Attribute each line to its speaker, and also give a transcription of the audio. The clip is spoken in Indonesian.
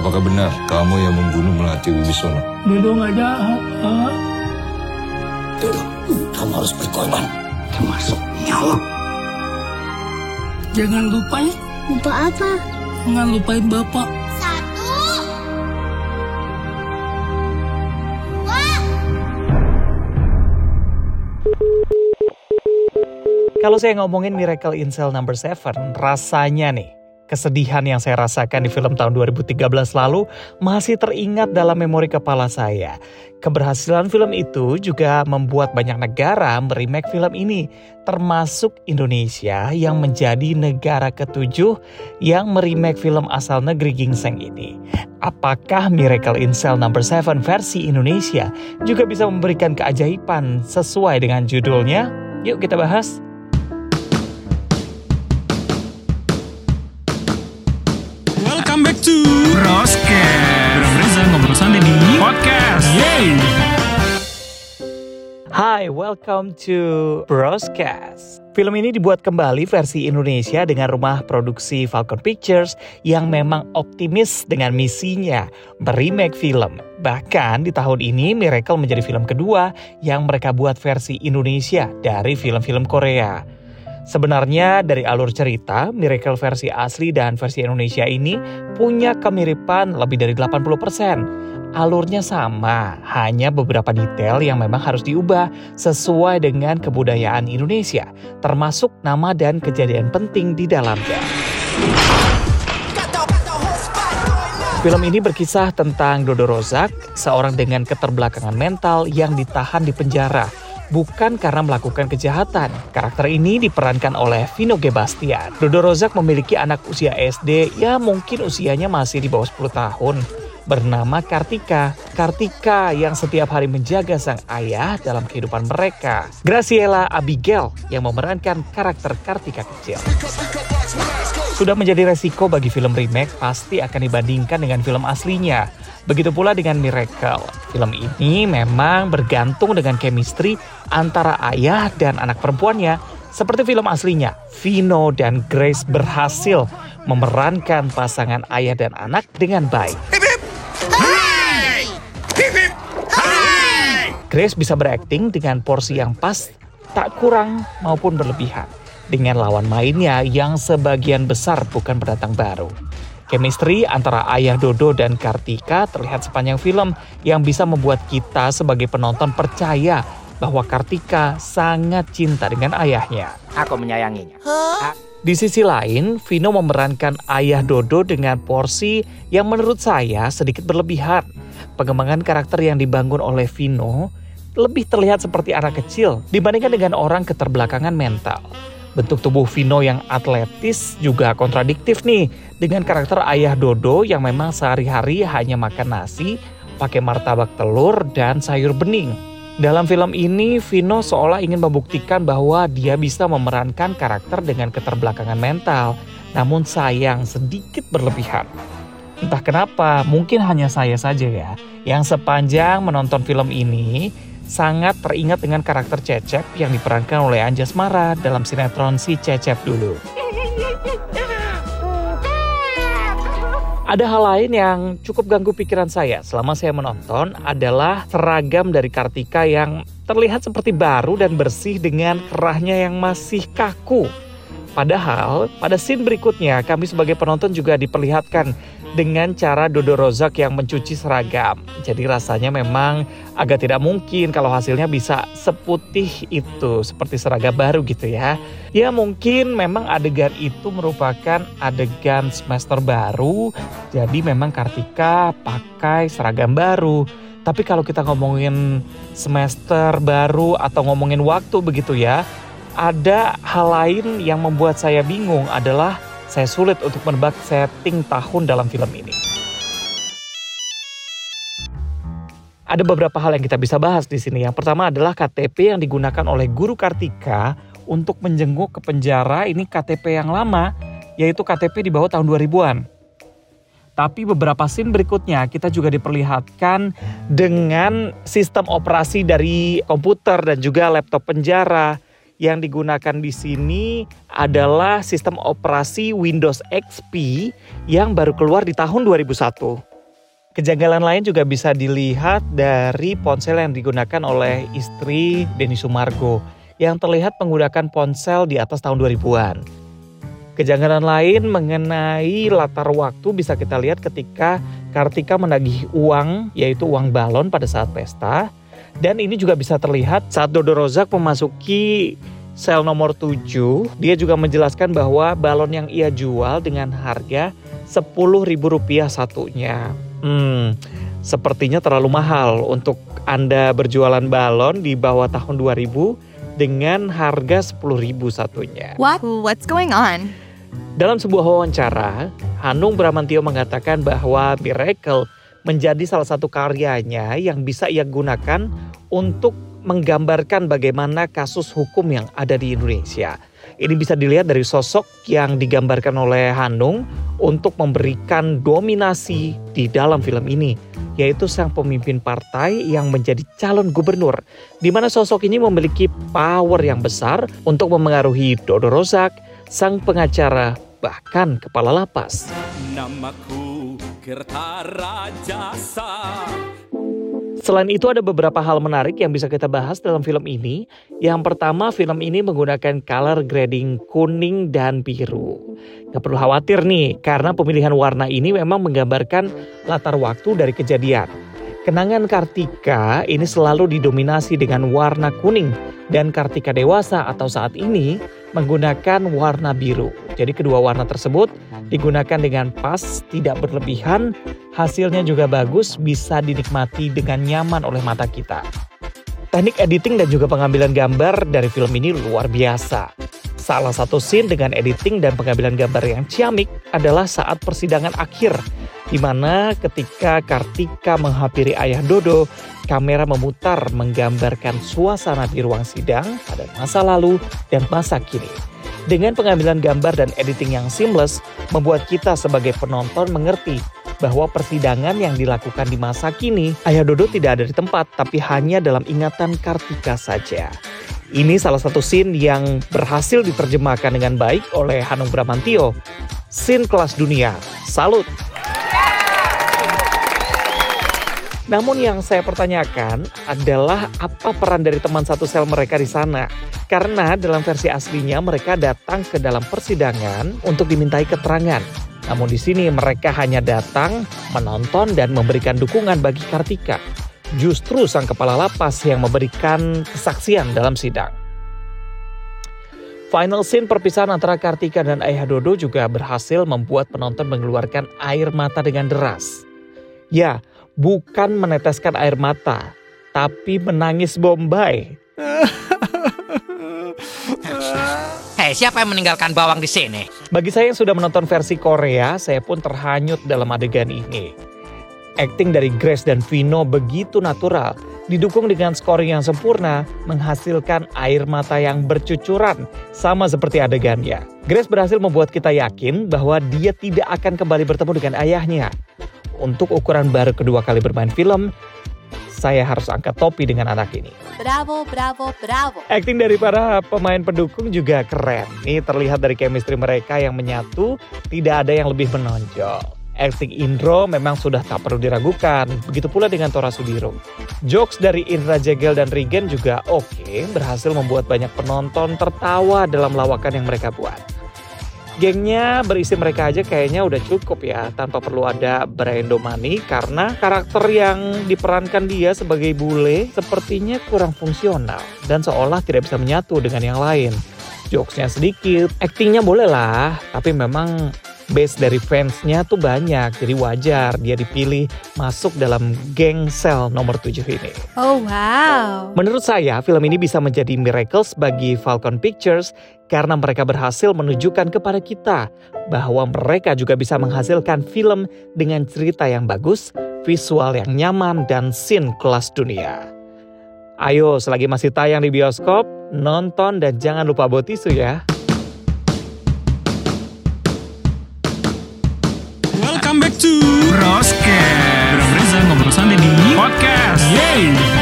Speaker 1: Apakah benar kamu yang membunuh Melati Wibisono?
Speaker 2: Dodo nggak jahat, Pak.
Speaker 3: Dodo, kamu harus berkorban, termasuk nyawa.
Speaker 2: Jangan lupa ya,
Speaker 4: Lupa apa?
Speaker 2: jangan lupain Bapak.
Speaker 5: Kalau saya ngomongin Miracle in Cell Number 7, rasanya nih, kesedihan yang saya rasakan di film tahun 2013 lalu masih teringat dalam memori kepala saya. Keberhasilan film itu juga membuat banyak negara meremake film ini, termasuk Indonesia yang menjadi negara ketujuh yang meremake film asal negeri gingseng ini. Apakah Miracle in Cell Number 7 versi Indonesia juga bisa memberikan keajaiban sesuai dengan judulnya? Yuk kita bahas.
Speaker 6: Broscast Bram Reza ngobrol santai di Podcast Yeay
Speaker 5: Hai, welcome to Broscast. Film ini dibuat kembali versi Indonesia dengan rumah produksi Falcon Pictures yang memang optimis dengan misinya meremake film. Bahkan di tahun ini Miracle menjadi film kedua yang mereka buat versi Indonesia dari film-film Korea. Sebenarnya dari alur cerita, Miracle versi asli dan versi Indonesia ini punya kemiripan lebih dari 80%. Alurnya sama, hanya beberapa detail yang memang harus diubah sesuai dengan kebudayaan Indonesia, termasuk nama dan kejadian penting di dalamnya. Film ini berkisah tentang Dodo Rozak, seorang dengan keterbelakangan mental yang ditahan di penjara bukan karena melakukan kejahatan. Karakter ini diperankan oleh Vino G. Bastian. Dodo Rozak memiliki anak usia SD, ya mungkin usianya masih di bawah 10 tahun. Bernama Kartika. Kartika yang setiap hari menjaga sang ayah dalam kehidupan mereka. Graciela Abigail yang memerankan karakter Kartika kecil. Sudah menjadi resiko bagi film remake pasti akan dibandingkan dengan film aslinya. Begitu pula dengan Miracle. Film ini memang bergantung dengan chemistry antara ayah dan anak perempuannya. Seperti film aslinya, Vino dan Grace berhasil memerankan pasangan ayah dan anak dengan baik. Grace bisa berakting dengan porsi yang pas, tak kurang maupun berlebihan. Dengan lawan mainnya yang sebagian besar bukan pendatang baru. Chemistry antara ayah Dodo dan Kartika terlihat sepanjang film yang bisa membuat kita sebagai penonton percaya bahwa Kartika sangat cinta dengan ayahnya.
Speaker 3: Aku menyayanginya.
Speaker 5: Di sisi lain, Vino memerankan ayah Dodo dengan porsi yang menurut saya sedikit berlebihan. Pengembangan karakter yang dibangun oleh Vino lebih terlihat seperti anak kecil dibandingkan dengan orang keterbelakangan mental. Bentuk tubuh Vino yang atletis juga kontradiktif nih dengan karakter ayah Dodo yang memang sehari-hari hanya makan nasi, pakai martabak telur, dan sayur bening. Dalam film ini, Vino seolah ingin membuktikan bahwa dia bisa memerankan karakter dengan keterbelakangan mental, namun sayang sedikit berlebihan. Entah kenapa, mungkin hanya saya saja ya, yang sepanjang menonton film ini sangat teringat dengan karakter Cecep yang diperankan oleh Anjas Mara dalam sinetron Si Cecep dulu. Ada hal lain yang cukup ganggu pikiran saya selama saya menonton adalah seragam dari Kartika yang terlihat seperti baru dan bersih dengan kerahnya yang masih kaku. Padahal pada scene berikutnya kami sebagai penonton juga diperlihatkan dengan cara Dodo Rozak yang mencuci seragam. Jadi rasanya memang agak tidak mungkin kalau hasilnya bisa seputih itu seperti seragam baru gitu ya. Ya mungkin memang adegan itu merupakan adegan semester baru. Jadi memang Kartika pakai seragam baru. Tapi kalau kita ngomongin semester baru atau ngomongin waktu begitu ya, ada hal lain yang membuat saya bingung adalah saya sulit untuk menebak setting tahun dalam film ini. Ada beberapa hal yang kita bisa bahas di sini. Yang pertama adalah KTP yang digunakan oleh guru Kartika untuk menjenguk ke penjara ini KTP yang lama, yaitu KTP di bawah tahun 2000-an. Tapi beberapa scene berikutnya kita juga diperlihatkan dengan sistem operasi dari komputer dan juga laptop penjara yang digunakan di sini adalah sistem operasi Windows XP yang baru keluar di tahun 2001. Kejanggalan lain juga bisa dilihat dari ponsel yang digunakan oleh istri Denny Sumargo yang terlihat menggunakan ponsel di atas tahun 2000-an. Kejanggalan lain mengenai latar waktu bisa kita lihat ketika Kartika menagih uang, yaitu uang balon pada saat pesta. Dan ini juga bisa terlihat saat Dodo Rozak memasuki sel nomor 7. Dia juga menjelaskan bahwa balon yang ia jual dengan harga Rp10.000 satunya. Hmm, sepertinya terlalu mahal untuk Anda berjualan balon di bawah tahun 2000 dengan harga 10.000 satunya.
Speaker 7: What? What's going on?
Speaker 5: Dalam sebuah wawancara, Hanung Bramantio mengatakan bahwa Miracle menjadi salah satu karyanya yang bisa ia gunakan untuk menggambarkan bagaimana kasus hukum yang ada di Indonesia. Ini bisa dilihat dari sosok yang digambarkan oleh Hanung untuk memberikan dominasi di dalam film ini, yaitu sang pemimpin partai yang menjadi calon gubernur, di mana sosok ini memiliki power yang besar untuk memengaruhi Dodo Rozak, sang pengacara bahkan kepala lapas.
Speaker 8: Namaku Kertarajasa
Speaker 5: Selain itu ada beberapa hal menarik yang bisa kita bahas dalam film ini. Yang pertama film ini menggunakan color grading kuning dan biru. Gak perlu khawatir nih karena pemilihan warna ini memang menggambarkan latar waktu dari kejadian. Kenangan Kartika ini selalu didominasi dengan warna kuning dan Kartika dewasa atau saat ini menggunakan warna biru. Jadi kedua warna tersebut digunakan dengan pas, tidak berlebihan, hasilnya juga bagus, bisa dinikmati dengan nyaman oleh mata kita. Teknik editing dan juga pengambilan gambar dari film ini luar biasa. Salah satu scene dengan editing dan pengambilan gambar yang ciamik adalah saat persidangan akhir, di mana ketika Kartika menghampiri ayah Dodo, kamera memutar menggambarkan suasana di ruang sidang pada masa lalu dan masa kini. Dengan pengambilan gambar dan editing yang seamless, membuat kita sebagai penonton mengerti bahwa persidangan yang dilakukan di masa kini, Ayah Dodo tidak ada di tempat, tapi hanya dalam ingatan Kartika saja. Ini salah satu scene yang berhasil diterjemahkan dengan baik oleh Hanung Bramantio. Scene kelas dunia. Salut! Namun yang saya pertanyakan adalah apa peran dari teman satu sel mereka di sana? Karena dalam versi aslinya mereka datang ke dalam persidangan untuk dimintai keterangan. Namun di sini mereka hanya datang, menonton dan memberikan dukungan bagi Kartika. Justru sang kepala lapas yang memberikan kesaksian dalam sidang. Final scene perpisahan antara Kartika dan Ayah Dodo juga berhasil membuat penonton mengeluarkan air mata dengan deras. Ya, bukan meneteskan air mata, tapi menangis bombay.
Speaker 3: Hei, siapa yang meninggalkan bawang di sini?
Speaker 5: Bagi saya yang sudah menonton versi Korea, saya pun terhanyut dalam adegan ini. Acting dari Grace dan Vino begitu natural, didukung dengan scoring yang sempurna, menghasilkan air mata yang bercucuran, sama seperti adegannya. Grace berhasil membuat kita yakin bahwa dia tidak akan kembali bertemu dengan ayahnya. Untuk ukuran baru kedua kali bermain film, saya harus angkat topi dengan anak ini.
Speaker 7: Bravo, bravo, bravo.
Speaker 5: Acting dari para pemain pendukung juga keren. Ini terlihat dari chemistry mereka yang menyatu, tidak ada yang lebih menonjol. Acting Indro memang sudah tak perlu diragukan, begitu pula dengan Tora Sudiro. Jokes dari Indra Jegel dan Regen juga oke, berhasil membuat banyak penonton tertawa dalam lawakan yang mereka buat. Gengnya berisi mereka aja kayaknya udah cukup ya, tanpa perlu ada Brando Money karena karakter yang diperankan dia sebagai bule sepertinya kurang fungsional dan seolah tidak bisa menyatu dengan yang lain. Jokesnya sedikit, actingnya boleh lah, tapi memang base dari fansnya tuh banyak, jadi wajar dia dipilih masuk dalam geng sel nomor 7 ini.
Speaker 7: Oh wow.
Speaker 5: Menurut saya, film ini bisa menjadi miracles bagi Falcon Pictures karena mereka berhasil menunjukkan kepada kita bahwa mereka juga bisa menghasilkan film dengan cerita yang bagus, visual yang nyaman, dan scene kelas dunia. Ayo, selagi masih tayang di bioskop, nonton dan jangan lupa bawa tisu ya.
Speaker 6: To Broscast. Bram Reza ngobrol santai di podcast. Yeay.